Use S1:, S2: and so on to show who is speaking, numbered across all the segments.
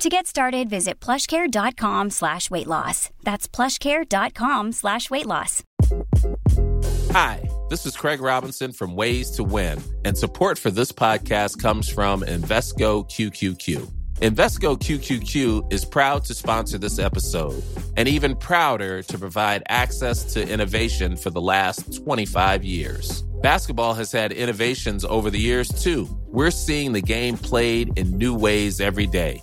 S1: To get started, visit plushcare.com slash weight loss. That's plushcare.com slash weight loss.
S2: Hi, this is Craig Robinson from Ways to Win, and support for this podcast comes from Invesco QQQ. Invesco QQQ is proud to sponsor this episode and even prouder to provide access to innovation for the last 25 years. Basketball has had innovations over the years too. We're seeing the game played in new ways every day.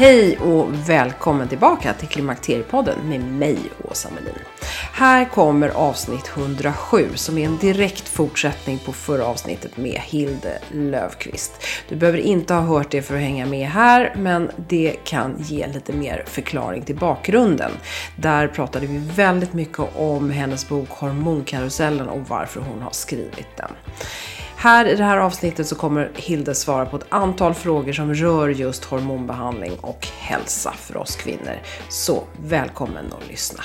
S3: Hej och välkommen tillbaka till Klimakteriepodden med mig, Åsa Melin. Här kommer avsnitt 107 som är en direkt fortsättning på förra avsnittet med Hilde Löfqvist. Du behöver inte ha hört det för att hänga med här, men det kan ge lite mer förklaring till bakgrunden. Där pratade vi väldigt mycket om hennes bok Hormonkarusellen och varför hon har skrivit den. Här i det här avsnittet så kommer Hilde svara på ett antal frågor som rör just hormonbehandling och hälsa för oss kvinnor. Så välkommen att lyssna.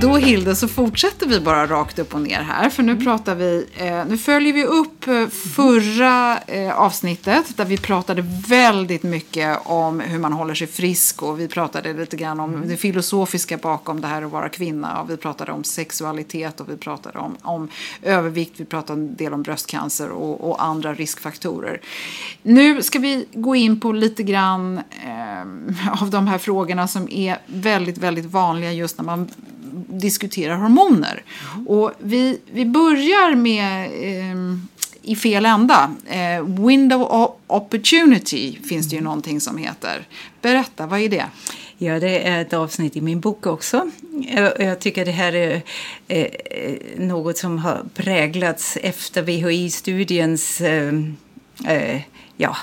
S4: Då Hilde så fortsätter vi bara rakt upp och ner här. För nu pratar vi, eh, nu följer vi upp eh, förra eh, avsnittet där vi pratade väldigt mycket om hur man håller sig frisk och vi pratade lite grann om det filosofiska bakom det här att vara kvinna och vi pratade om sexualitet och vi pratade om, om övervikt, vi pratade en del om bröstcancer och, och andra riskfaktorer. Nu ska vi gå in på lite grann eh, av de här frågorna som är väldigt, väldigt vanliga just när man diskuterar hormoner. Mm. Och vi, vi börjar med eh, i fel ända. Eh, window of opportunity finns det ju någonting som heter. Berätta, vad är det?
S5: Ja, det är ett avsnitt i min bok också. Jag tycker det här är eh, eh, något som har präglats efter VHI-studiens ehm, eh, ja,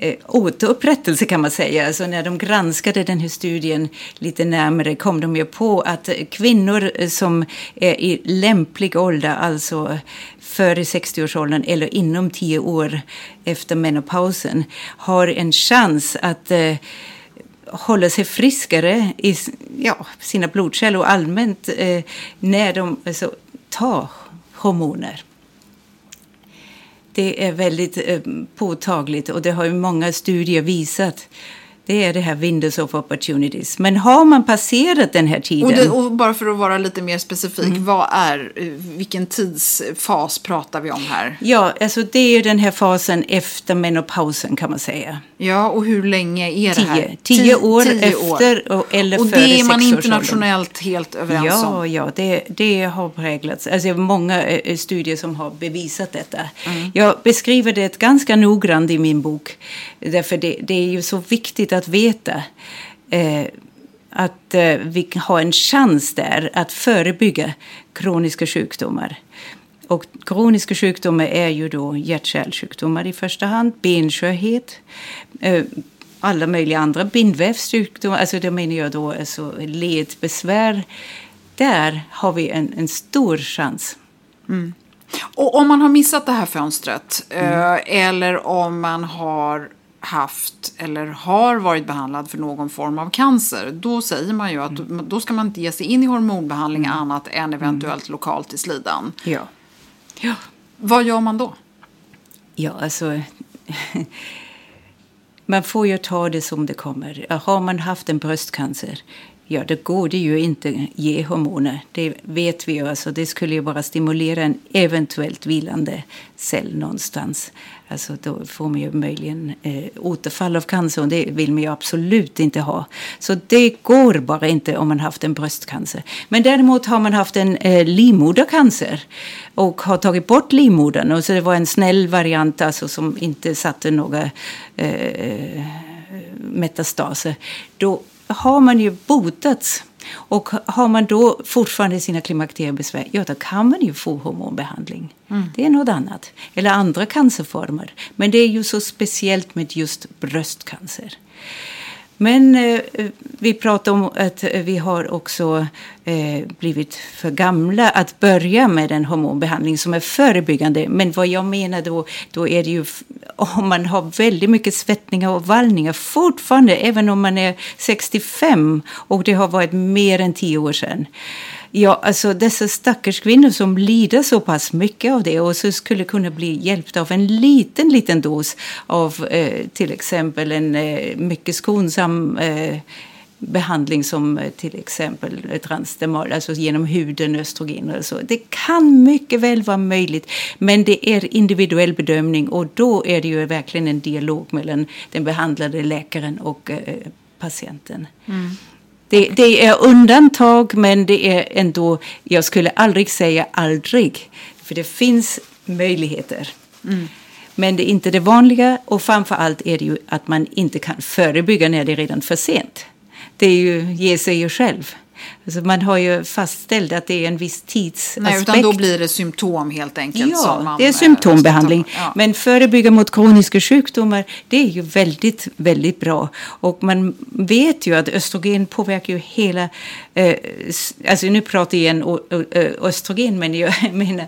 S5: eh, återupprättelse kan man säga. Alltså när de granskade den här studien lite närmare kom de ju på att kvinnor eh, som är i lämplig ålder, alltså före 60-årsåldern eller inom 10 år efter menopausen, har en chans att eh, hålla sig friskare i ja, sina blodkärl och allmänt eh, när de alltså, tar hormoner. Det är väldigt eh, påtagligt och det har ju många studier visat. Det är det här windows of opportunities. Men har man passerat den här tiden.
S4: Och, det, och bara för att vara lite mer specifik. Mm. Vad är, vilken tidsfas pratar vi om här?
S5: Ja, alltså det är den här fasen efter menopausen kan man säga.
S4: Ja, och hur länge är det här?
S5: Tio, tio år tio efter år. eller
S4: och
S5: före
S4: Och det är man internationellt helt överens
S5: ja,
S4: om?
S5: Ja, det, det har präglats. Alltså det är många eh, studier som har bevisat detta. Mm. Jag beskriver det ganska noggrant i min bok. Därför det, det är ju så viktigt att veta eh, att eh, vi har en chans där att förebygga kroniska sjukdomar. Och kroniska sjukdomar är ju då hjärt-kärlsjukdomar i första hand, benskörhet, eh, alla möjliga andra bindvävssjukdomar, alltså det menar jag då alltså ledbesvär, där har vi en, en stor chans.
S4: Mm. Och om man har missat det här fönstret mm. eller om man har haft eller har varit behandlad för någon form av cancer, då säger man ju att mm. då ska man inte ge sig in i hormonbehandling mm. annat än eventuellt mm. lokalt i slidan.
S5: Ja. ja.
S4: Vad gör man då?
S5: Ja, alltså... man får ju ta det som det kommer. Har man haft en bröstcancer Ja, det går det ju inte ge hormoner. Det vet vi ju. Alltså, det skulle ju bara stimulera en eventuellt vilande cell någonstans. Alltså, då får man ju möjligen eh, återfall av cancer och det vill man ju absolut inte ha. Så det går bara inte om man haft en bröstcancer. Men däremot har man haft en eh, livmodercancer och har tagit bort livmodern. Och så det var en snäll variant alltså, som inte satte några eh, eh metastaser. Då har man ju botats. Och har man då fortfarande sina klimakteriebesvär, ja då kan man ju få hormonbehandling. Mm. Det är något annat. Eller andra cancerformer. Men det är ju så speciellt med just bröstcancer. Men eh, vi pratar om att vi har också eh, blivit för gamla att börja med en hormonbehandling som är förebyggande. Men vad jag menar då, då är det ju om man har väldigt mycket svettningar och vallningar fortfarande, även om man är 65 och det har varit mer än 10 år sedan. Ja, alltså dessa stackars kvinnor som lider så pass mycket av det och så skulle kunna bli hjälpta av en liten, liten dos av eh, till exempel en eh, mycket skonsam eh, behandling som eh, till exempel transdermal, alltså genom huden, östrogen eller så. Det kan mycket väl vara möjligt, men det är individuell bedömning och då är det ju verkligen en dialog mellan den behandlade läkaren och eh, patienten. Mm. Det, det, är undantag, men det är ändå, jag skulle aldrig säga aldrig, för det finns möjligheter. Mm. Men det är inte det vanliga och framför allt är det ju att man inte kan förebygga när det är redan för sent. Det är ju, ger sig ju själv. Alltså man har ju fastställt att det är en viss tidsaspekt.
S4: Nej, utan då blir det symptom helt enkelt.
S5: Ja,
S4: man,
S5: det är eh, symptombehandling. Ja. Men förebygga mot kroniska sjukdomar, det är ju väldigt, väldigt bra. Och man vet ju att östrogen påverkar ju hela... Eh, alltså nu pratar jag igen östrogen, men jag menar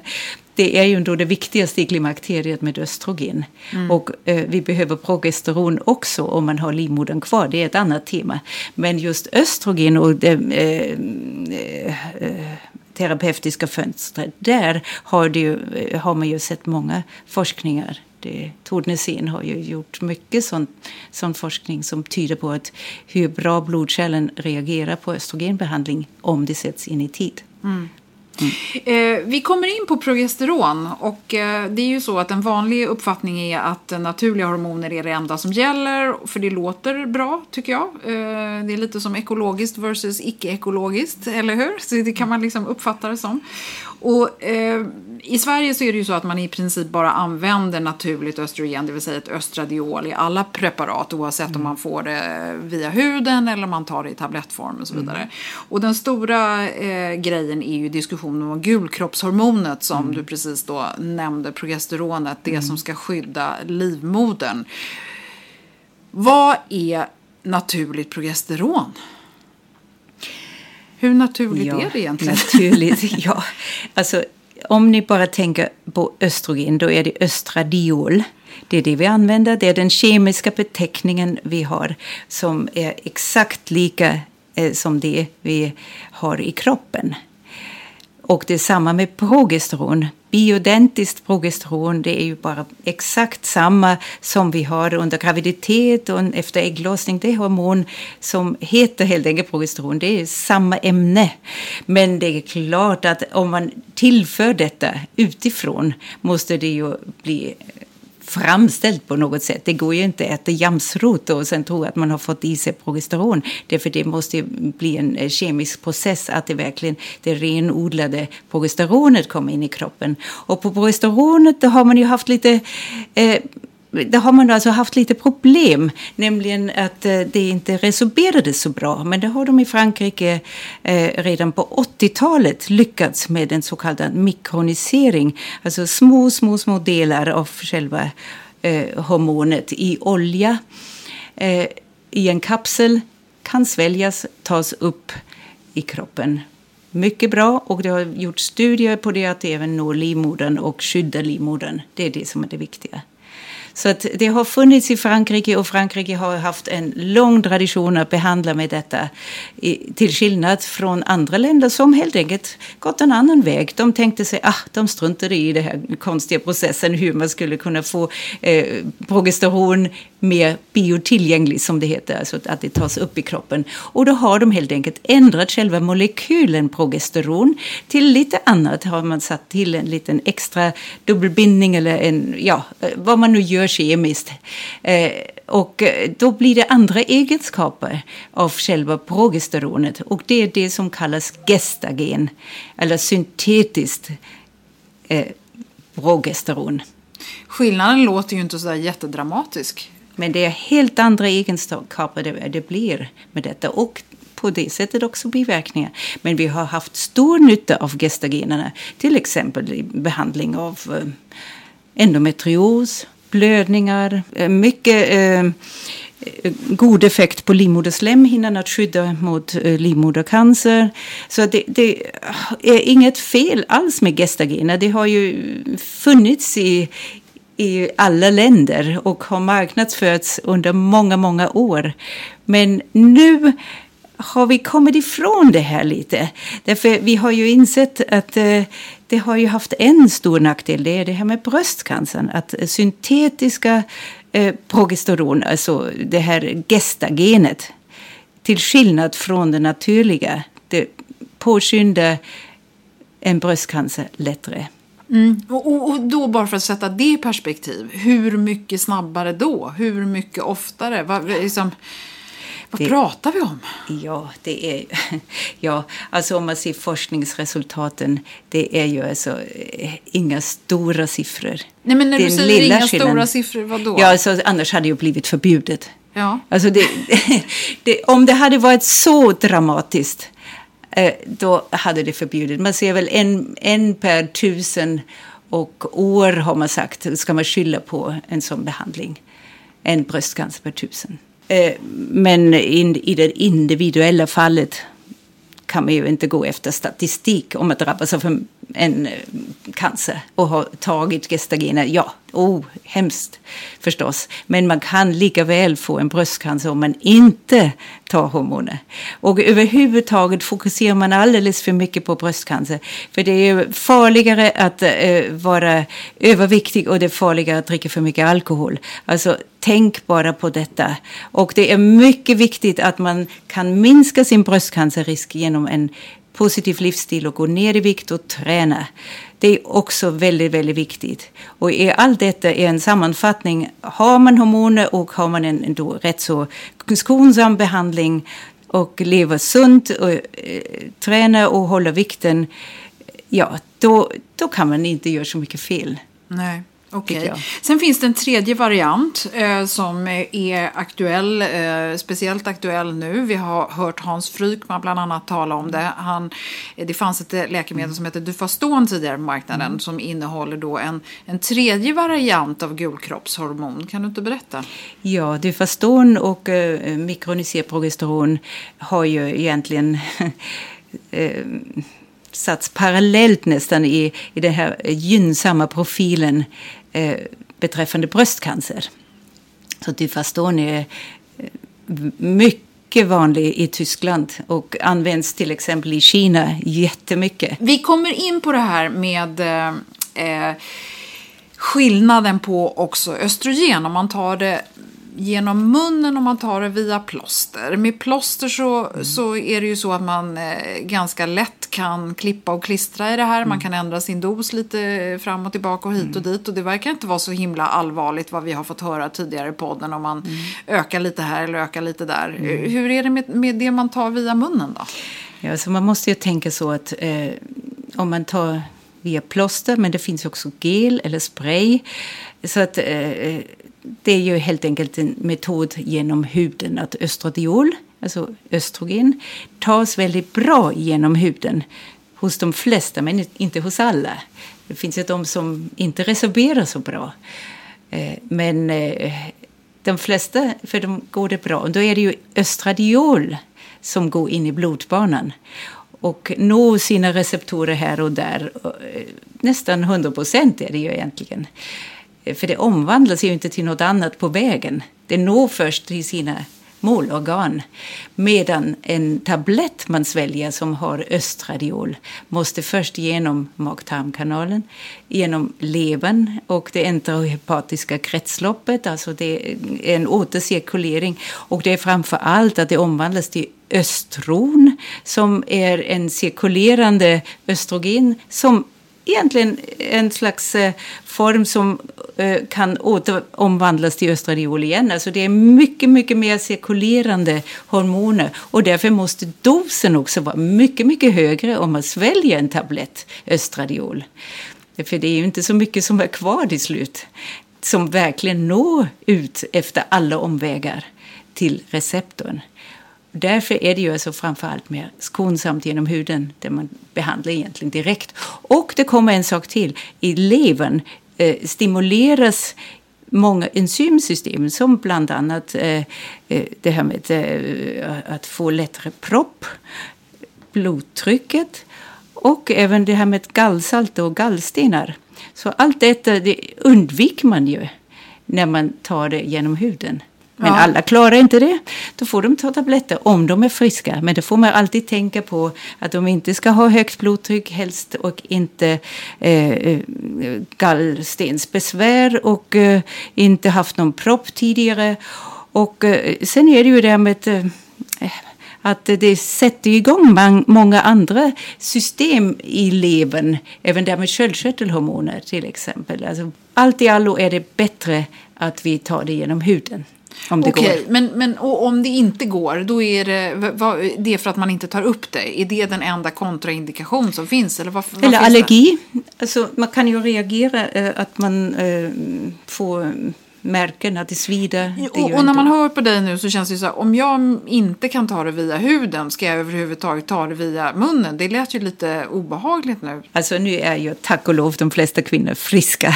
S5: det är ju ändå det viktigaste i klimakteriet med östrogen. Mm. Och eh, vi behöver progesteron också om man har livmodern kvar. Det är ett annat tema. Men just östrogen och det eh, eh, terapeutiska fönstret, där har, det ju, eh, har man ju sett många forskningar. Tord har ju gjort mycket sån, sån forskning som tyder på att hur bra blodkärlen reagerar på östrogenbehandling om det sätts in i tid. Mm.
S4: Eh, vi kommer in på progesteron och eh, det är ju så att en vanlig uppfattning är att naturliga hormoner är det enda som gäller för det låter bra tycker jag. Eh, det är lite som ekologiskt versus icke-ekologiskt, eller hur? Så det kan man liksom uppfatta det som. Och eh, i Sverige så är det ju så att man i princip bara använder naturligt östrogen, det vill säga ett östradiol i alla preparat oavsett mm. om man får det via huden eller om man tar det i tablettform och så vidare. Mm. Och den stora eh, grejen är ju diskussionen om gulkroppshormonet som mm. du precis då nämnde, progesteronet, det mm. som ska skydda livmodern. Vad är naturligt progesteron? Hur naturligt ja, är det egentligen?
S5: Naturligt, ja. Alltså, om ni bara tänker på östrogen, då är det östradiol. Det är det vi använder. Det är den kemiska beteckningen vi har som är exakt lika eh, som det vi har i kroppen. Och det är samma med progesteron. Bioidentiskt progesteron det är ju bara exakt samma som vi har under graviditet och efter ägglossning. Det är hormon som heter helt enkelt progesteron. Det är samma ämne. Men det är klart att om man tillför detta utifrån måste det ju bli framställt på något sätt. Det går ju inte att äta jamsrot och sen tro att man har fått i sig progesteron. Därför det måste bli en eh, kemisk process att det verkligen det renodlade progesteronet kommer in i kroppen. Och på progesteronet har man ju haft lite eh, där har man alltså haft lite problem, nämligen att eh, det inte resorberades så bra. Men det har de i Frankrike eh, redan på 80-talet lyckats med en så kallad mikronisering. Alltså små, små, små delar av själva eh, hormonet i olja. Eh, i en kapsel, kan sväljas, tas upp i kroppen. Mycket bra och det har gjorts studier på det att det även når livmodern och skyddar livmodern. Det är det som är det viktiga. Så att det har funnits i Frankrike och Frankrike har haft en lång tradition att behandla med detta. till skillnad från andra länder som helt enkelt gått en annan väg. De tänkte sig, ah, de struntade i den här konstiga processen hur man skulle kunna få eh, progesteron mer biotillgänglig som det heter, alltså att det tas upp i kroppen. Och då har de helt enkelt ändrat själva molekylen progesteron till lite annat. Har man satt till en liten extra dubbelbindning eller en, ja, eh, vad man nu gör kemiskt. Eh, och då blir det andra egenskaper av själva progesteronet och det är det som kallas gestagen, eller syntetiskt eh, progesteron.
S4: Skillnaden låter ju inte så där jättedramatisk.
S5: Men det är helt andra egenskaper det, det blir med detta. Och på det sättet också biverkningar. Men vi har haft stor nytta av gestagenerna. Till exempel i behandling av eh, endometrios, blödningar, eh, mycket eh, god effekt på livmoderslemhinnan att skydda mot eh, livmodercancer. Så det, det, är inget fel alls med gestagener. Det har ju funnits i, i alla länder och har marknadsförts under många, många år. Men nu har vi kommit ifrån det här lite. Därför vi har ju insett att eh, det har ju haft en stor nackdel. Det är det här med bröstcancern. Att syntetiska eh, progesteron, alltså det här gestagenet, till skillnad från det naturliga, det påskyndar en bröstcancer lättare.
S4: Mm. Och, och, då bara för att sätta det i perspektiv, hur mycket snabbare då? Hur mycket oftare? Vad, liksom, vad det, pratar vi om?
S5: Ja, det är, ja, alltså om man ser forskningsresultaten, det är ju alltså eh, inga stora siffror.
S4: Nej, men när du säger inga skillnad. stora siffror, vad då?
S5: Ja, alltså, annars hade det ju blivit förbjudet.
S4: Ja.
S5: Alltså det, det, om det hade varit så dramatiskt, eh, då hade det förbjudit. Man ser väl en, en per tusen och år har man sagt ska man skylla på en sån behandling. En bröstcancer per tusen. Eh, men men i det individuella fallet kan man ju inte gå efter statistik om man drabbas av en eh, cancer och har tagit gestagener. Ja, oh, hemskt förstås. Men man kan lika väl få en bröstcancer om man inte tar hormoner. Och överhuvudtaget fokuserar man alldeles för mycket på bröstcancer. För det är farligare att eh, vara överviktig och det är farligare att dricka för mycket alkohol. Alltså tänk bara på detta. Och det är mycket viktigt att man kan minska sin bröstcancerrisk genom en positiv livsstil och gå ner i vikt och träna. Det är också väldigt, väldigt viktigt. Och i allt detta är en sammanfattning. Har man hormoner och har man en då rätt så skonsam behandling och lever sunt och eh, tränar och håller vikten, ja, då, då kan man inte göra så mycket fel.
S4: Nej. Okay. Sen finns det en tredje variant eh, som är aktuell, eh, speciellt aktuell nu. Vi har hört Hans Frykman bland annat tala om det. Han, eh, det fanns ett läkemedel som heter Dufaston tidigare på marknaden mm. som innehåller då en, en tredje variant av gulkroppshormon. Kan du inte berätta?
S5: Ja, Dufaston och eh, mikroniserprogesteron har ju egentligen eh, satts parallellt nästan i, i den här gynnsamma profilen eh, beträffande bröstcancer. Så Difaston är eh, mycket vanlig i Tyskland och används till exempel i Kina jättemycket.
S4: Vi kommer in på det här med eh, eh skillnaden på också östrogen om man tar det genom munnen om man tar det via plåster. Med plåster så, mm. så är det ju så att man eh, ganska lätt kan klippa och klistra i det här. Mm. Man kan ändra sin dos lite fram och tillbaka och hit mm. och dit. Och det verkar inte vara så himla allvarligt vad vi har fått höra tidigare i podden om man mm. ökar lite här eller ökar lite där. Mm. Hur är det med, med det man tar via munnen då?
S5: Ja, så man måste ju tänka så att eh, om man tar via plåster, men det finns också gel eller spray. Så att eh, det är ju helt enkelt en metod genom huden att östradiol, alltså östrogen, tas väldigt bra genom huden hos de flesta, men inte hos alla. Det finns ju de som inte resorberar så bra. Eh, men eh, de flesta, för dem går det bra, då är det ju östradiol som går in i blodbanan och når sina receptorer här och där. Eh, nästan 100 procent är det ju egentligen. För det omvandlas ju inte till något annat på vägen. Det når först till sina målorgan. Medan en tablett man sväljer som har östradiol måste först genom mag-tarmkanalen, genom levern och det enterohepatiska kretsloppet, alltså det är en återcirkulering. Och det är framför allt att det omvandlas till östron som är en cirkulerande östrogen som egentligen en slags eh, form som eh, kan åter omvandlas till östradiol igen. Alltså det är mycket, mycket mer cirkulerande hormoner och därför måste dosen också vara mycket, mycket högre om man sväljer en tablett östradiol. För det är ju inte så mycket som är kvar till slut som verkligen når ut efter alla omvägar till receptorn. Därför är det ju alltså framförallt mer skonsamt genom huden där man behandlar egentligen direkt. Och det kommer en sak till. I levern eh, stimuleras många enzymsystem som bland annat eh, eh, det här med eh, att få lättare propp, blodtrycket och även det här med gallsalt och gallstenar. Så allt detta det undviker man ju när man tar det genom huden. Men ja. alla klarar inte det. Då får de ta tabletter om de är friska. Men det får man alltid tänka på att de inte ska ha högt blodtryck helst och inte eh, eh, gallstensbesvär och eh, inte haft någon propp tidigare. Och eh, sen är det ju det med eh, att det sätter igång många andra system i levern, även det med sköldkörtelhormoner till exempel. Alltså, allt i allo är det bättre att vi tar det genom huden. Om det
S4: Okej,
S5: går.
S4: men, men om det inte går, då är det, vad, det är för att man inte tar upp det? Är det den enda kontraindikation som finns? Eller, vad, vad
S5: eller allergi. Alltså, man kan ju reagera eh, att man eh, får märken, att det svider. Det
S4: och, och när man hör på dig nu så känns det så här, om jag inte kan ta det via huden, ska jag överhuvudtaget ta det via munnen? Det lät ju lite obehagligt nu.
S5: Alltså nu är ju tack och lov de flesta kvinnor friska.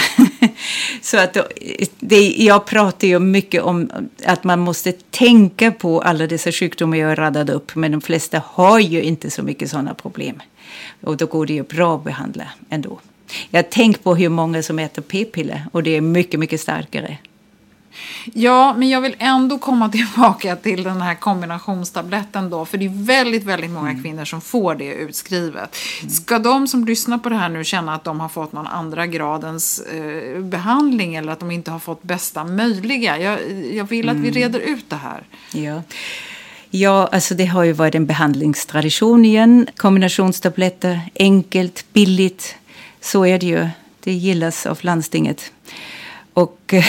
S5: så att det, jag pratar ju mycket om att man måste tänka på alla dessa sjukdomar jag radade upp, men de flesta har ju inte så mycket sådana problem. Och då går det ju bra att behandla ändå. Jag tänker på hur många som äter p-piller och det är mycket, mycket starkare.
S4: Ja, men jag vill ändå komma tillbaka till den här kombinationstabletten då. För det är väldigt, väldigt många mm. kvinnor som får det utskrivet. Mm. Ska de som lyssnar på det här nu känna att de har fått någon andra gradens eh, behandling eller att de inte har fått bästa möjliga? Jag, jag vill att vi mm. reder ut det här.
S5: Ja. Ja, alltså det har ju varit en behandlingstradition igen. Kombinationstabletter, enkelt, billigt. Så är det ju. Det gillas av landstinget. Och eh,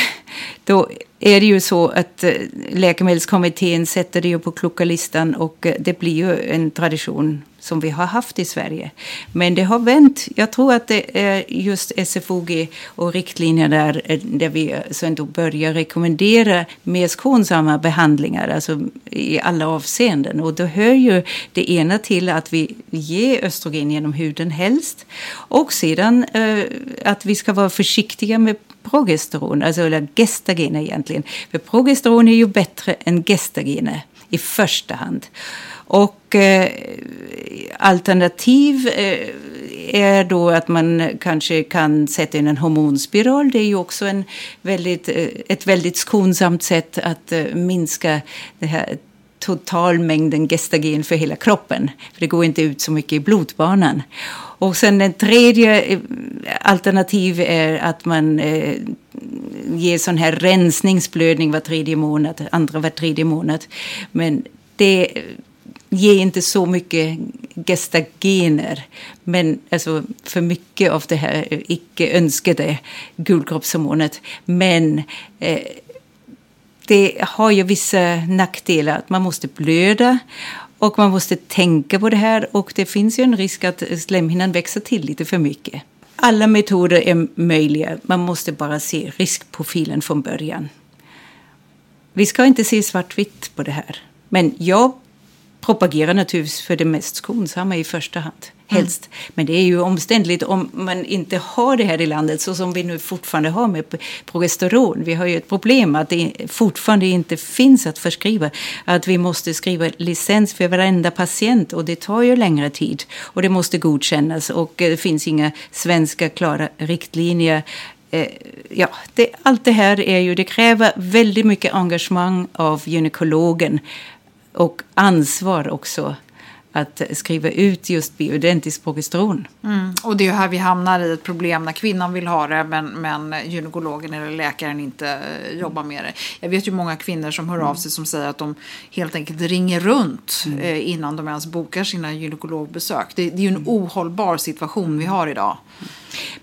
S5: då är det ju så att eh, Läkemedelskommittén sätter det ju på klocka listan och eh, det blir ju en tradition som vi har haft i Sverige. Men det har vänt. Jag tror att det är just SFOG och riktlinjer där, eh, där vi eh, ändå börjar rekommendera mer skonsamma behandlingar, alltså i alla avseenden. Och då hör ju det ena till att vi ger östrogen genom huden helst och sedan eh, att vi ska vara försiktiga med progesteron, alltså eller gestagener egentligen. För progesteron är ju bättre än gestagener i första hand. Och eh, alternativ eh, är då att man kanske kan sätta in en hormonspiral. Det är ju också en väldigt, eh, ett väldigt skonsamt sätt att eh, minska det här totalmängden gestagen för hela kroppen. För det går inte ut så mycket i blodbanan. Och sen den tredje alternativ är att man eh, ger sån här rensningsblödning var tredje månad, andra var tredje månad. Men det ger inte så mycket gestagener. Men alltså för mycket av det här icke önskade gulkroppshormonet. Men eh, det har ju vissa nackdelar. Att man måste blöda och man måste tänka på det här och det finns ju en risk att slemhinnan växer till lite för mycket. Alla metoder är möjliga, man måste bara se riskprofilen från början. Vi ska inte se svartvitt på det här. Men jag propagerar naturligtvis för det mest skonsamma i första hand. helst. Mm. Men det är ju omständligt om man inte har det här i landet så som vi nu fortfarande har med progesteron. Vi har ju ett problem att det fortfarande inte finns att förskriva. Att vi måste skriva licens för varenda patient och det tar ju längre tid. Och det måste godkännas och det finns inga svenska klara riktlinjer eh, ja, det, allt det här är ju, det kräver väldigt mycket engagemang av gynekologen och ansvar också att skriva ut just bioidentiskt progesteron.
S4: Mm. Och det är här vi hamnar i ett problem när kvinnan vill ha det men, men gynekologen eller läkaren inte eh, jobbar med det. Jag vet ju många kvinnor som hör av sig som säger att de helt enkelt ringer runt mm. eh, innan de ens bokar sina gynekologbesök. Det, det är ju en ohållbar situation vi har idag.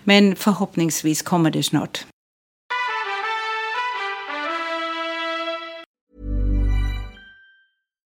S5: Men förhoppningsvis kommer det snart.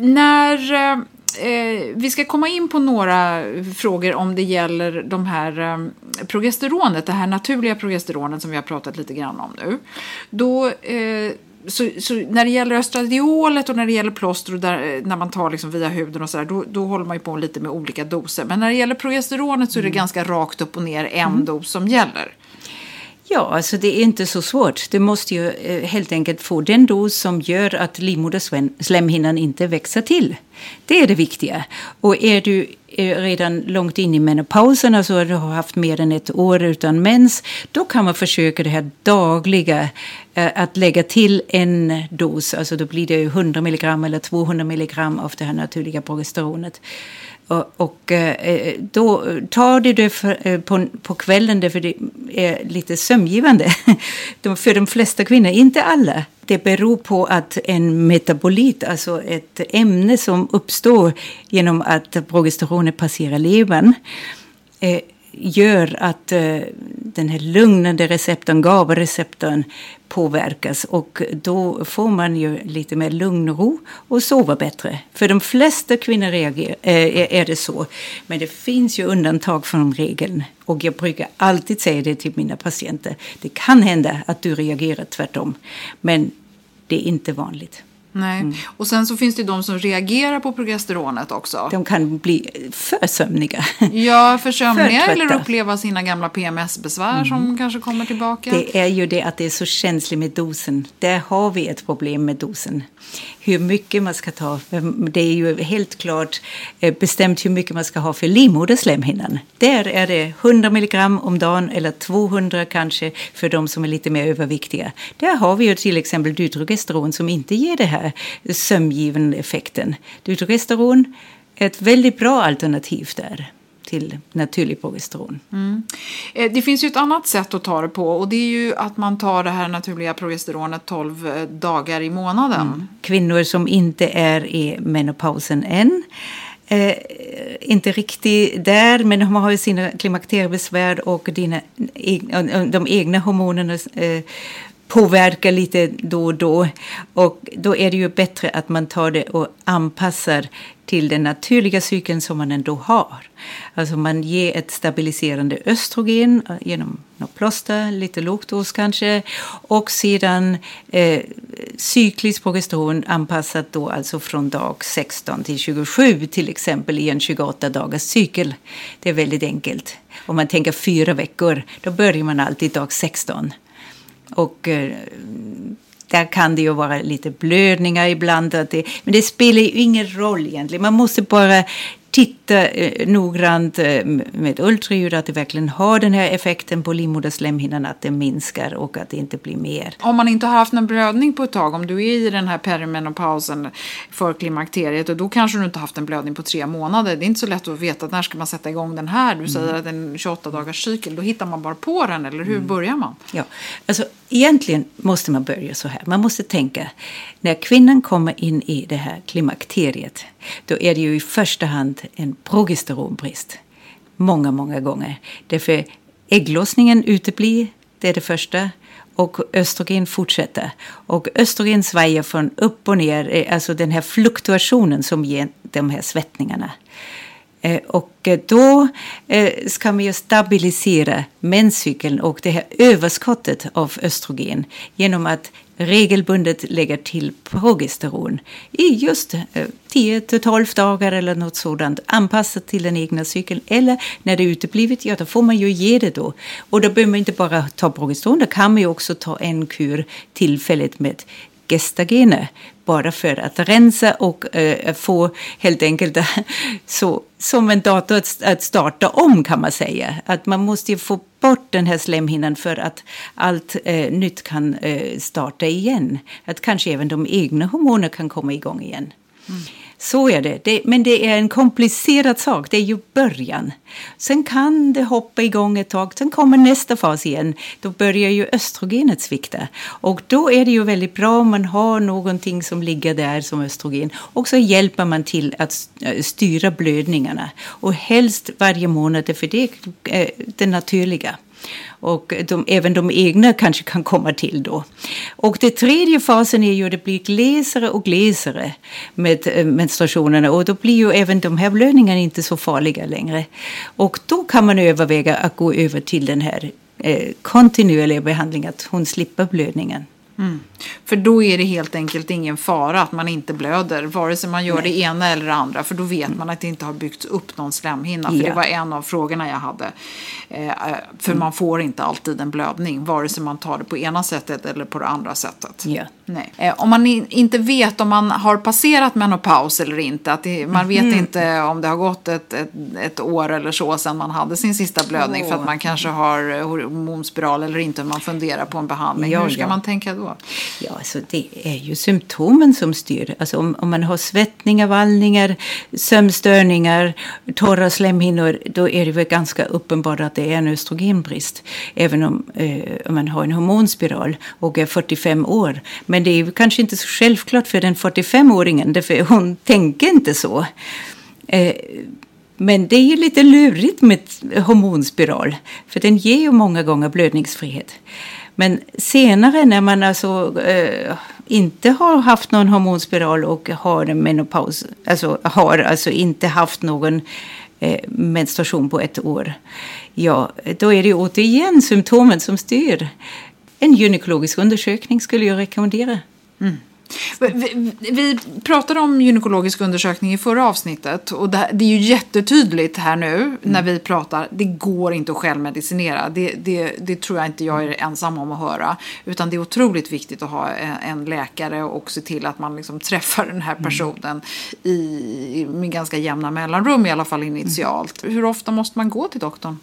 S4: När eh, vi ska komma in på några frågor om det gäller de här eh, progesteronet, det här naturliga progesteronet som vi har pratat lite grann om nu. Då eh, så, så, när det gäller östradiolet och när det gäller plåster och där, eh, när man tar liksom via huden och sådär, då, då håller man ju på lite med olika doser. Men när det gäller progesteronet så är det mm. ganska rakt upp och ner en mm. dos som gäller.
S5: Ja, alltså det är inte så svårt. Du måste ju eh, helt enkelt få den dos som gör att livmoderslemhinnan inte växer till. Det är det viktiga. Och är du eh, redan långt in i menopausen, alltså du har haft mer än ett år utan mens, då kan man försöka det här dagliga, eh, att lägga till en dos, alltså då blir det 100 milligram eller 200 milligram av det här naturliga progesteronet. Och, och eh, eh, då tar du det för, eh, på, på kvällen därför det är lite sömngivande. för de flesta kvinnor, inte alla. Det beror på att en metabolit, alltså ett ämne som uppstår genom att progesteronet passerar levern, gör att eh, den här lugnande receptorn, GABA-receptorn, påverkas och då får man ju lite mer lugn och ro och sover bättre. För de flesta kvinnor reagerar, eh, är det så. Men det finns ju undantag från regeln och jag brukar alltid säga det till mina patienter. Det kan hända att du reagerar tvärtom, men det är inte vanligt.
S4: Nej. Mm. Och sen så finns det de som reagerar på progesteronet också.
S5: De kan bli för sömniga.
S4: Ja, för sömniga för eller uppleva sina gamla PMS-besvär mm. som kanske kommer tillbaka.
S5: Det är ju det att det är så känsligt med dosen. Där har vi ett problem med dosen hur mycket man ska ta. Det är ju helt klart eh, bestämt hur mycket man ska ha för livmoderslemhinnan. Där är det 100 milligram om dagen eller 200 kanske för de som är lite mer överviktiga. Där har vi ju till exempel dutrogesteron som inte ger den här sömngivande effekten. Dutrogesteron är ett väldigt bra alternativ där till naturlig progesteron. Mm.
S4: Eh, det finns ju ett annat sätt att ta det på och det är ju att man tar det här naturliga progesteronet 12 eh, dagar i månaden. Mm.
S5: Kvinnor som inte är i menopausen än Eh, inte riktigt där, men de har ju sina klimakteriebesvär och dina, de egna hormonerna eh, påverkar lite då och då. Och då är det ju bättre att man tar det och anpassar till den naturliga cykeln som man ändå har. Alltså man ger ett stabiliserande östrogen eh, genom något plåster, lite lågt dos kanske. Och sedan eh, cykliskt progesteron anpassat då alltså från dag 16 till 27 till exempel i en 28 dagars cykel. Det är väldigt enkelt. Om man tänker fyra veckor, då börjar man alltid dag 16. Och eh, där kan det ju vara lite blödningar ibland. Det, men det spelar ju ingen roll egentligen. Man måste bara titta eh, noggrant eh, med ultraljud att det verkligen har den här effekten på livmoderslemhinnan att det minskar och att det inte blir mer.
S4: Om man inte har haft en blödning på ett tag, om du är i den här perimenopausen för klimakteriet och då kanske du inte haft en blödning på tre månader. Det är inte så lätt att veta när ska man sätta igång den här. Du säger mm. att en 28 dagars cykel, då hittar man bara på den eller hur mm. börjar man?
S5: Ja, alltså egentligen måste man börja så här. Man måste tänka, när kvinnan kommer in i det här klimakteriet, då är det ju i första hand en progesteronbrist. Många, många gånger. Därför ägglossningen uteblir, det är det första. Och östrogen fortsätter. Och östrogen svajar från upp och ner, eh, alltså den här fluktuationen som ger de här svettningarna. Eh, och eh, då ska man ju stabilisera menscykeln och det här överskottet av östrogen genom att regelbundet lägger till progesteron i just eh, 10-12 dagar eller något sådant anpassat till den egna cykeln. Eller när det uteblivit, ja då får man ju ge det då. Och då behöver man inte bara ta progesteron, då kan man ju också ta en kur tillfälligt med gestagener bara för att rensa och eh, få helt enkelt så, som en dator att, att, starta om kan man säga. Att man måste ju få bort den här slemhinnan för att allt eh, nytt kan eh, starta igen. Att kanske även de egna hormonerna kan komma igång igen. Mm. Så är det. det. Men det är en komplicerad sak. Det är ju början. Sen kan det hoppa igång ett tag. Sen kommer nästa fas igen. Då börjar ju östrogenet svikta. Och då är det ju väldigt bra om man har någonting som ligger där som östrogen. Och så hjälper man till att eh, styra blödningarna. Och helst varje månad, för det är eh, det naturliga. Och de, även de egna kanske kan komma till då. Och den tredje fasen är ju att det blir glesare och glesare med eh, menstruationerna och då blir ju även de här blödningarna inte så farliga längre. Och då kan man överväga att gå över till den här eh, kontinuerliga behandlingen, att hon slipper blödningen.
S4: Mm. För då är det helt enkelt ingen fara att man inte blöder, vare sig man gör Nej. det ena eller det andra. För då vet mm. man att det inte har byggts upp någon slemhinna. För ja. det var en av frågorna jag hade. Eh, för mm. man får inte alltid en blödning, vare sig man tar det på ena sättet eller på det andra sättet.
S5: Ja.
S4: Nej. Eh, om man in, inte vet om man har passerat menopaus eller inte, att det, man vet mm. inte om det har gått ett, ett, ett, år eller så sedan man hade sin sista blödning oh. för att man kanske har hormonspiral eller inte, man funderar på en behandling. Ja, Hur ska ja. man tänka då?
S5: Ja, alltså det är ju symptomen som styr. Alltså om, om man har svettningar, vallningar, sömnstörningar, torra slemhinnor, då är det väl ganska uppenbart att det är en östrogenbrist. Även om, eh, om man har en hormonspiral och är 45 år. Men men det är ju kanske inte så självklart för den 45-åringen, för hon tänker inte så. Eh, men det är ju lite lurigt med hormonspiral, för den ger ju många gånger blödningsfrihet. Men senare när man alltså eh, inte har haft någon hormonspiral och har en menopaus, alltså har alltså inte haft någon eh, menstruation på ett år, ja, då är det återigen symptomen som styr. En gynekologisk undersökning skulle jag rekommendera. Mm.
S4: Vi, vi pratade om gynekologisk undersökning i förra avsnittet och det, det är ju jättetydligt här nu mm. när vi pratar. Det går inte att självmedicinera. Det, det, det, tror jag inte jag är ensam om att höra. Utan det är otroligt viktigt att ha en, läkare och se till att man liksom träffar den här mm. personen mm. i, med ganska jämna mellanrum i alla fall initialt. Mm. Hur ofta måste man gå till doktorn?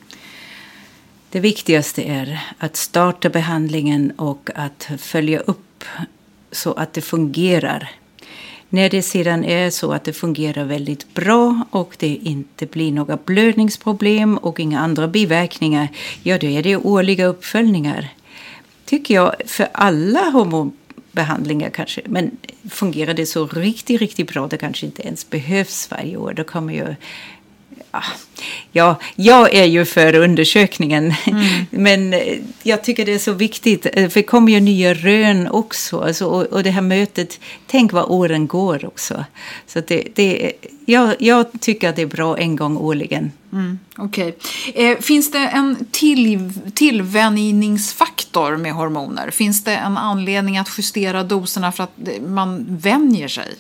S5: Det viktigaste är att starta behandlingen och att följa upp så att det fungerar. När det sedan är så att det fungerar väldigt bra och det inte blir några blödningsproblem och inga andra biverkningar, ja då är det årliga uppföljningar. Tycker jag för alla hormonbehandlingar kanske. Men fungerar det så riktigt, riktigt bra, det kanske inte ens behövs varje år. Då kommer ju Ja, jag är ju för undersökningen. Mm. Men eh, jag tycker det är så viktigt, eh, för det kommer ju nya rön också. Alltså, och, och det här mötet, tänk vad åren går också. Så det, det, jag, jag tycker att det är bra en gång årligen.
S4: Mm, Okej. Okay. Eh, finns det en till, tillvänjningsfaktor med hormoner? Finns det en anledning att justera doserna för att man vänjer sig?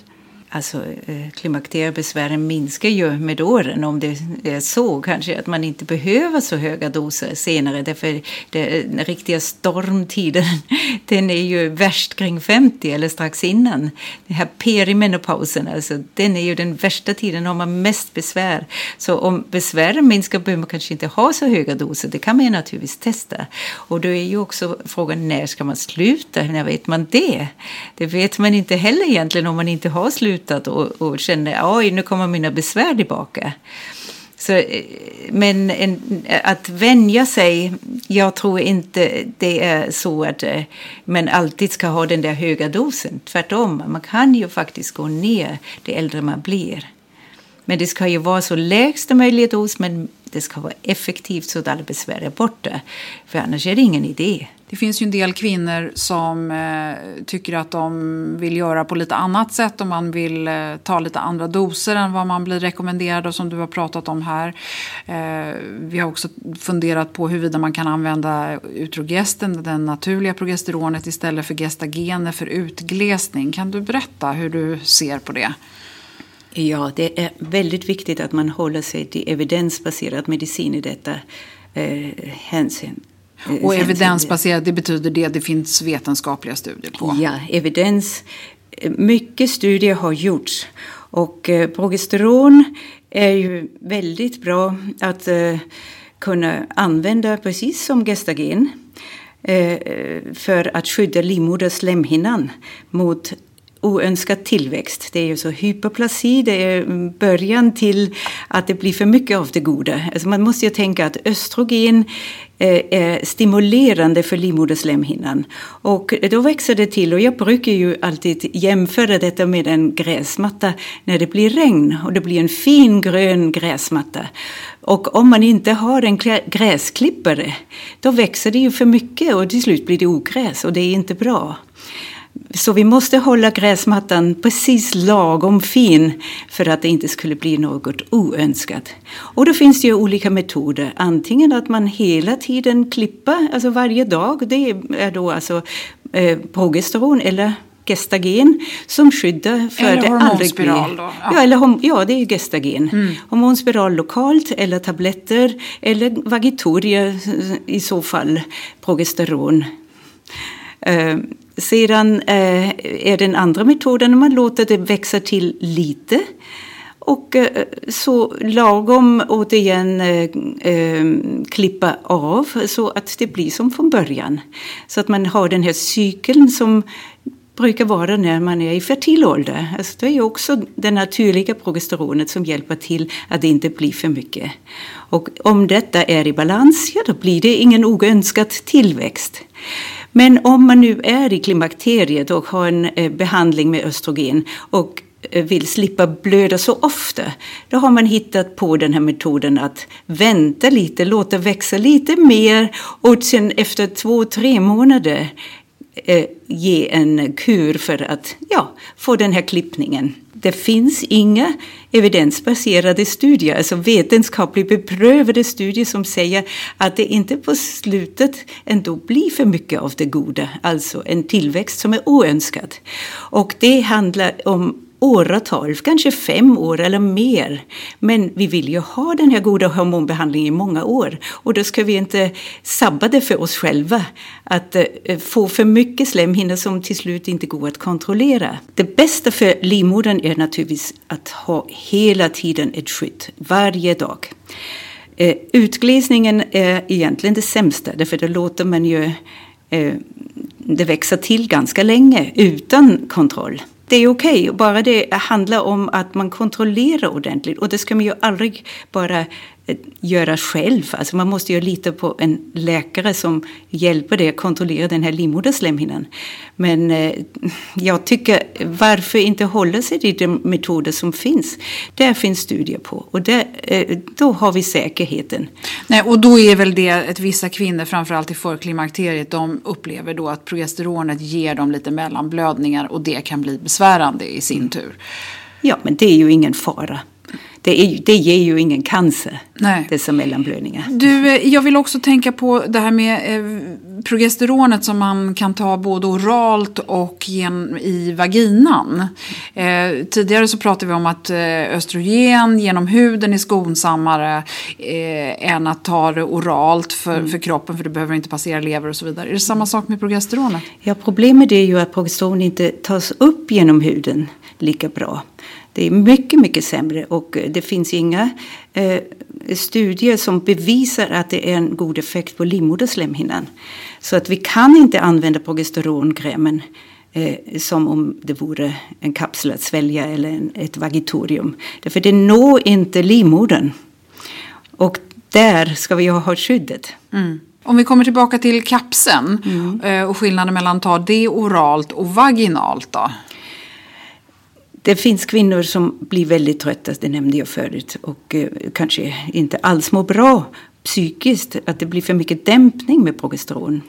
S5: Alltså, eh, klimakteriebesvären minskar ju med åren om det är så kanske att man inte behöver så höga doser senare därför den riktiga stormtiden den är ju värst kring 50 eller strax innan. Den här perimenopausen, alltså, den är ju den värsta tiden har man mest besvär. Så om besvären minskar behöver man kanske inte ha så höga doser, det kan man ju naturligtvis testa. Och då är ju också frågan när ska man sluta, när vet man det? Det vet man inte heller egentligen om man inte har slutat slutat och, och kände oj, nu kommer mina besvär tillbaka. Så, eh, men en, att vänja sig, jag tror inte det är så att eh, man alltid ska ha den där höga dosen. Tvärtom, man kan ju faktiskt gå ner det äldre man blir. Men det ska ju vara så lägsta möjliga dos, men det ska vara effektivt så att alla besvär är borta. För annars är det ingen idé.
S4: Det finns ju en del kvinnor som eh, tycker att de vill göra på lite annat sätt och man vill eh, ta lite andra doser än vad man blir rekommenderad och som du har pratat om här. Eh, vi har också funderat på huruvida man kan använda utrogesten, det naturliga progesteronet istället för gestagener för utglesning. Kan du berätta hur du ser på det?
S5: Ja, det är väldigt viktigt att man håller sig till evidensbaserad medicin i detta eh, hänsyn.
S4: Eh, och evidensbaserad, det betyder det det finns vetenskapliga studier på?
S5: Ja, evidens. Mycket studier har gjorts. Och eh, progesteron är ju väldigt bra att eh, kunna använda precis som gestagen eh, för att skydda livmoderslemhinnan mot oönskad tillväxt. Det är ju så hyperplasi, det är början till att det blir för mycket av det goda. Alltså man måste ju tänka att östrogen eh, är stimulerande för livmoderslemhinnan. Och då växer det till och jag brukar ju alltid jämföra detta med en gräsmatta när det blir regn och det blir en fin grön gräsmatta. Och om man inte har en gräsklippare då växer det ju för mycket och till slut blir det ogräs och det är inte bra. Så vi måste hålla gräsmattan precis lagom fin för att det inte skulle bli något oönskat. Och då finns det ju olika metoder. Antingen att man hela tiden klipper, alltså varje dag. Det är då alltså eh, progesteron eller gestagen som skyddar för
S4: eller
S5: det
S4: hormonspiral då?
S5: Ja. ja, eller, ja, det är gestagen. Mm. Hormonspiral lokalt eller tabletter eller vagitoria i så fall progesteron. Sedan eh, är den andra metoden när man låter det växa till lite. Och eh, så lagom återigen eh, eh, klippa av så att det blir som från början. Så att man har den här cykeln som brukar vara när man är i fertil ålder. Alltså det är också det naturliga progesteronet som hjälper till att det inte blir för mycket. Och om detta är i balans, ja då blir det ingen oönskad tillväxt. Men om man nu är i klimakteriet och har en eh, behandling med östrogen och eh, vill slippa blöda så ofta, då har man hittat på den här metoden att vänta lite, låta växa lite mer och sen efter två, tre månader eh, ge en kur för att ja, få den här klippningen. Det finns inga evidensbaserade studier, alltså vetenskapligt beprövade studier som säger att det inte på slutet ändå blir för mycket av det goda, alltså en tillväxt som är oönskad. Och det handlar om åratal, kanske fem år eller mer. Men vi vill ju ha den här goda hormonbehandlingen i många år och då ska vi inte sabba det för oss själva att eh, få för mycket slemhinnor som till slut inte går att kontrollera. Det bästa för livmodern är naturligtvis att ha hela tiden ett skydd, varje dag. Eh, utglesningen är egentligen det sämsta, därför då låter man ju eh, det växa till ganska länge utan kontroll det är okej, okay, bara det handlar om att man kontrollerar ordentligt. Och det ska man ju aldrig bara göra själv. Alltså man måste ju lita på en läkare som hjälper dig att kontrollera den här livmoderslemhinnan. Men eh, jag tycker, varför inte hålla sig till de metoder som finns? Där finns studier på och där, eh, då har vi säkerheten.
S4: Nej, och då är väl det att vissa kvinnor, framförallt i förklimakteriet, de upplever då att progesteronet ger dem lite mellanblödningar och det kan bli besvärande i sin tur.
S5: Ja, men det är ju ingen fara det, är, det ger ju ingen cancer, Nej. dessa mellanblödningar.
S4: Du, eh, jag vill också tänka på det här med eh, progesteronet som man kan ta både oralt och gen, i vaginan. Eh, tidigare så pratade vi om att eh, östrogen genom huden är skonsammare än att ta det oralt för, mm. för kroppen för det behöver inte passera lever och så vidare. Är det samma sak med progesteronet?
S5: Ja, problemet är ju att progesteron inte tas upp genom huden lika bra. Det är mycket, mycket sämre och det finns inga eh, studier som bevisar att det är en god effekt på livmoderslemhinnan. Så att vi kan inte använda progesterongrämen eh, som om det vore en kapsel att svälja eller en, ett vagitorium. Därför det når inte livmodern. Och där ska vi ha skyddet.
S4: Mm. Om vi kommer tillbaka till kapseln mm. Eh, och skillnaden mellan att ta det oralt och vaginalt då?
S5: Det finns kvinnor som blir väldigt trötta, det nämnde jag förut, och eh, kanske inte alls mår bra psykiskt, att det blir för mycket dämpning med progesteron.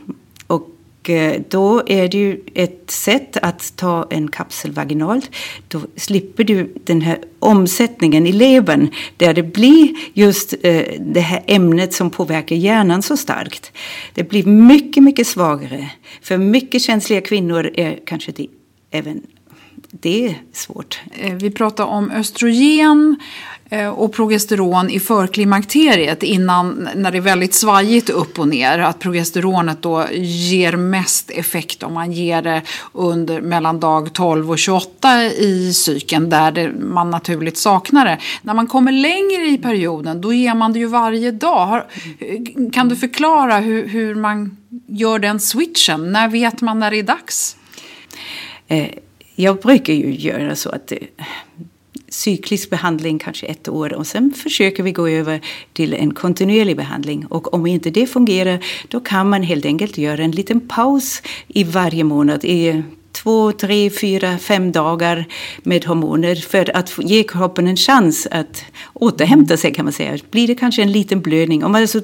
S5: Och eh, då är det ju ett sätt att ta en kapsel vaginalt. Då slipper du den här omsättningen i levern där det blir just eh, det här ämnet som påverkar hjärnan så starkt. Det blir mycket, mycket svagare. För mycket känsliga kvinnor är kanske det även det är svårt.
S4: Eh, vi pratar om östrogen eh, och progesteron i förklimakteriet innan när det är väldigt svajigt upp och ner. Att progesteronet då ger mest effekt om man ger det under mellan dag 12 och 28 i cykeln där det, man naturligt saknar det. När man kommer längre i perioden då ger man det ju varje dag. Har, kan du förklara hur, hur man gör den switchen? När vet man när det är dags?
S5: Eh jag brukar ju göra så att eh, cyklisk behandling kanske ett år och sen försöker vi gå över till en kontinuerlig behandling. Och om inte det fungerar då kan man helt enkelt göra en liten paus i varje månad. I två, tre, fyra, fem dagar med hormoner för att ge kroppen en chans att återhämta sig kan man säga. Blir det kanske en liten blödning, om man alltså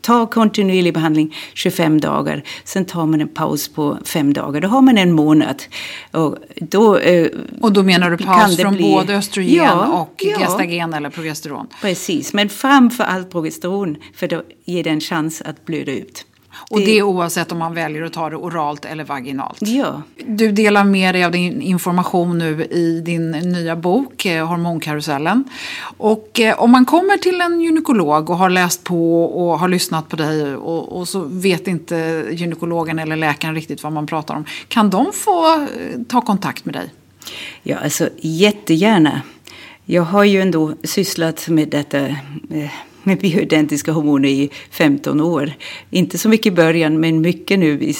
S5: tar kontinuerlig behandling 25 dagar, sen tar man en paus på fem dagar, då har man en månad. Och då,
S4: eh, och då menar du paus från bli... både östrogen ja, och ja. gestagen eller progesteron?
S5: Precis, men framför allt progesteron för då ger det en chans att blöda ut.
S4: Och det, det oavsett om man väljer att ta det oralt eller vaginalt.
S5: Ja.
S4: Du delar med dig av din information nu i din nya bok eh, Hormonkarusellen. Och eh, om man kommer till en gynekolog och har läst på och har lyssnat på dig och, och, så vet inte gynekologen eller läkaren riktigt vad man pratar om. Kan de få eh, ta kontakt med dig?
S5: Ja, alltså jättegärna. Jag har ju ändå sysslat med detta eh, med bioidentiska hormoner i 15 år. Inte så mycket i början, men mycket nu i,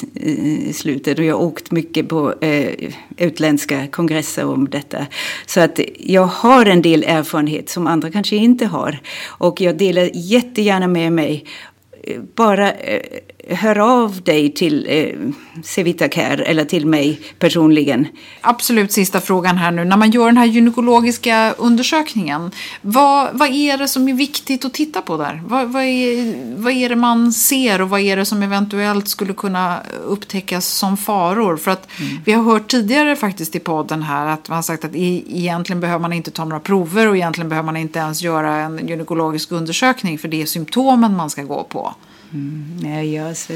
S5: i slutet. Och jag har åkt mycket på eh, utländska kongresser om detta. Så att jag har en del erfarenhet som andra kanske inte har. Och jag delar jättegärna med mig eh, bara eh, hör av dig till eh, Cevita Care eller till mig personligen.
S4: Absolut sista frågan här nu. När man gör den här gynekologiska undersökningen, vad, vad är det som är viktigt att titta på där? Vad, vad, är, vad är det man ser och vad är det som eventuellt skulle kunna upptäckas som faror? För att mm. vi har hört tidigare faktiskt i podden här att man har sagt att egentligen behöver man inte ta några prover och egentligen behöver man inte ens göra en gynekologisk undersökning för det är symptomen man ska gå på.
S5: Mm, nej, alltså,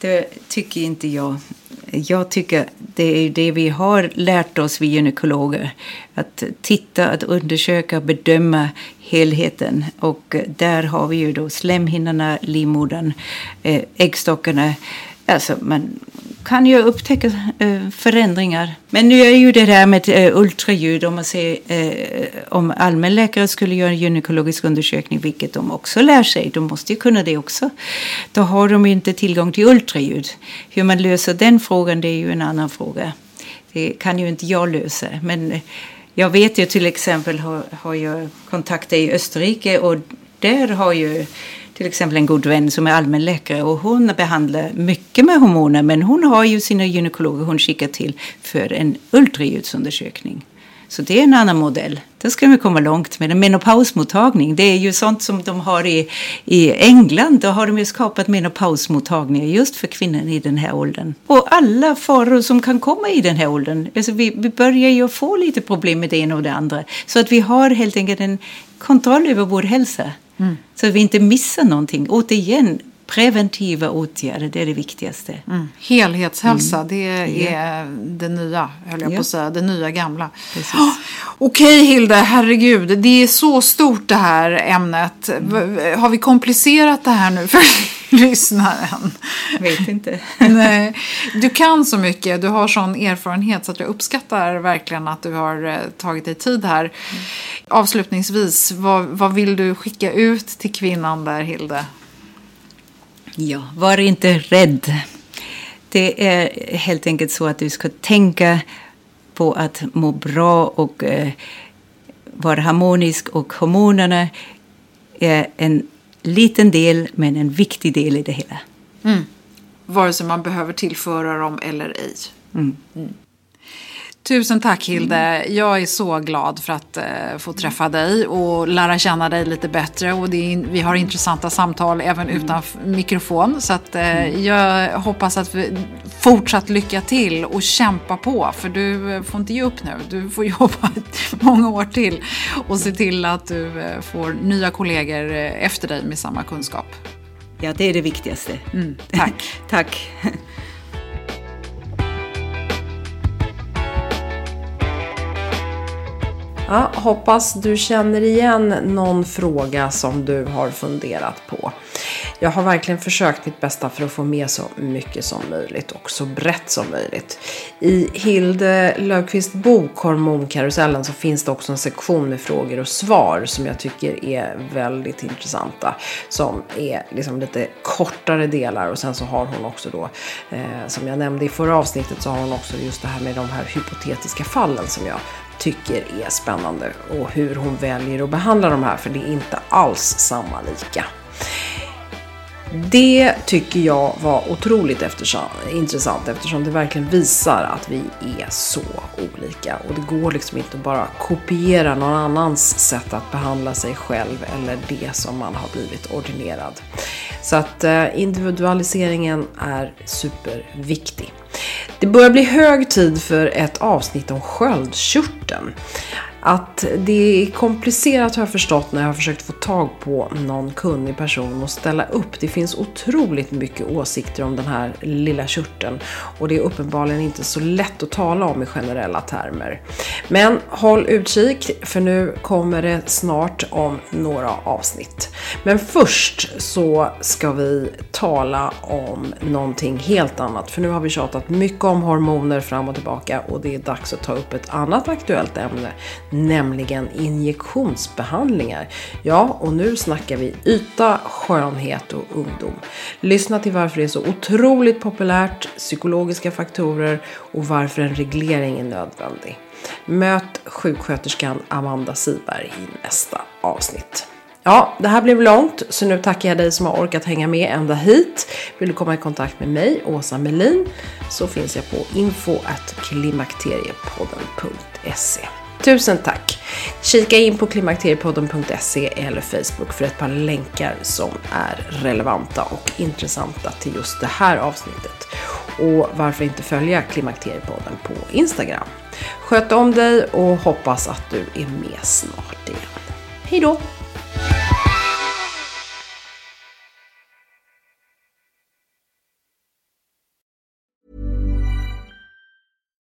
S5: det tycker inte jag. Jag tycker det är det vi har lärt oss, vi gynekologer. Att titta, att undersöka, bedöma helheten. Och eh, där har vi ju då slemhinnorna, livmodern, eh, äggstockarna. Alltså man kan ju upptäcka eh, förändringar. Men nu är ju det där med eh, ultraljud, om man ser, eh, om allmänläkare skulle göra en gynekologisk undersökning, vilket de också lär sig, de måste ju kunna det också. Då har de ju inte tillgång till ultraljud. Hur man löser den frågan, det är ju en annan fråga. Det kan ju inte jag lösa. Men jag vet ju till exempel har, har jag kontakter i Österrike och där har ju till exempel en god vän som är allmänläkare och hon behandlar mycket med hormoner men hon har ju sina gynekologer hon skickar till för en ultraljudsundersökning. Så det är en annan modell. Där ska vi komma långt med en menopausmottagning. Det är ju sånt som de har i, i England. Då har de ju skapat menopausmottagningar just för kvinnor i den här åldern. Och alla faror som kan komma i den här åldern. Alltså vi, vi börjar ju få lite problem med det ena och det andra. Så att vi har helt enkelt en kontroll över vår hälsa. Mm. Så att vi inte missar någonting. Återigen, preventiva åtgärder, det är det viktigaste.
S4: Mm. Helhetshälsa, mm. det är yeah. det nya, höll jag ja. på att säga, det nya gamla. Oh, Okej Hilde, herregud, det är så stort det här ämnet. Mm. Har vi komplicerat det här nu för lyssnaren?
S5: Vet inte.
S4: Nej. Du kan så mycket, du har sån erfarenhet så att jag uppskattar verkligen att du har eh, tagit dig tid här. Mm. Avslutningsvis, vad, vad vill du skicka ut till kvinnan där Hilde?
S5: Ja, var inte rädd. Det är helt enkelt så att du ska tänka på att må bra och eh, vara harmonisk och hormonerna är en liten del men en viktig del i det hela.
S4: Mm. Vare sig man behöver tillföra dem eller ej. Mm. Mm. Tusen tack Hilde. Jag är så glad för att uh, få träffa dig och lära känna dig lite bättre. Och är, vi har intressanta samtal även mm. utan mikrofon. Så att, uh, jag hoppas att vi fortsatt lycka till och kämpa på. För du uh, får inte ge upp nu. Du får jobba många år till och se till att du får nya kollegor efter dig med samma kunskap.
S5: Ja, det är det viktigaste.
S4: Mm, tack.
S5: tack.
S3: Ja, hoppas du känner igen någon fråga som du har funderat på. Jag har verkligen försökt mitt bästa för att få med så mycket som möjligt och så brett som möjligt. I Hilde Löfqvists bok Hormonkarusellen så finns det också en sektion med frågor och svar som jag tycker är väldigt intressanta. Som är liksom lite kortare delar och sen så har hon också då, eh, som jag nämnde i förra avsnittet, så har hon också just det här med de här hypotetiska fallen som jag tycker är spännande och hur hon väljer att behandla de här för det är inte alls samma lika. Det tycker jag var otroligt eftersom, intressant eftersom det verkligen visar att vi är så olika. Och det går liksom inte att bara kopiera någon annans sätt att behandla sig själv eller det som man har blivit ordinerad. Så att eh, individualiseringen är superviktig. Det börjar bli hög tid för ett avsnitt om sköldkörteln. Att det är komplicerat har jag förstått när jag har försökt få tag på någon kunnig person och ställa upp. Det finns otroligt mycket åsikter om den här lilla körteln och det är uppenbarligen inte så lätt att tala om i generella termer. Men håll utkik för nu kommer det snart om några avsnitt. Men först så ska vi tala om någonting helt annat för nu har vi tjatat mycket om hormoner fram och tillbaka och det är dags att ta upp ett annat aktuellt ämne nämligen injektionsbehandlingar. Ja, och nu snackar vi yta, skönhet och ungdom. Lyssna till varför det är så otroligt populärt, psykologiska faktorer och varför en reglering är nödvändig. Möt sjuksköterskan Amanda Siberg i nästa avsnitt. Ja, det här blev långt så nu tackar jag dig som har orkat hänga med ända hit. Vill du komma i kontakt med mig, Åsa Melin, så finns jag på info.klimakteriepodden.se. Tusen tack! Kika in på klimakteriepodden.se eller Facebook för ett par länkar som är relevanta och intressanta till just det här avsnittet. Och varför inte följa Klimakteriepodden på Instagram? Sköt om dig och hoppas att du är med snart igen. Hej då!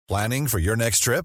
S6: Planning for your next trip?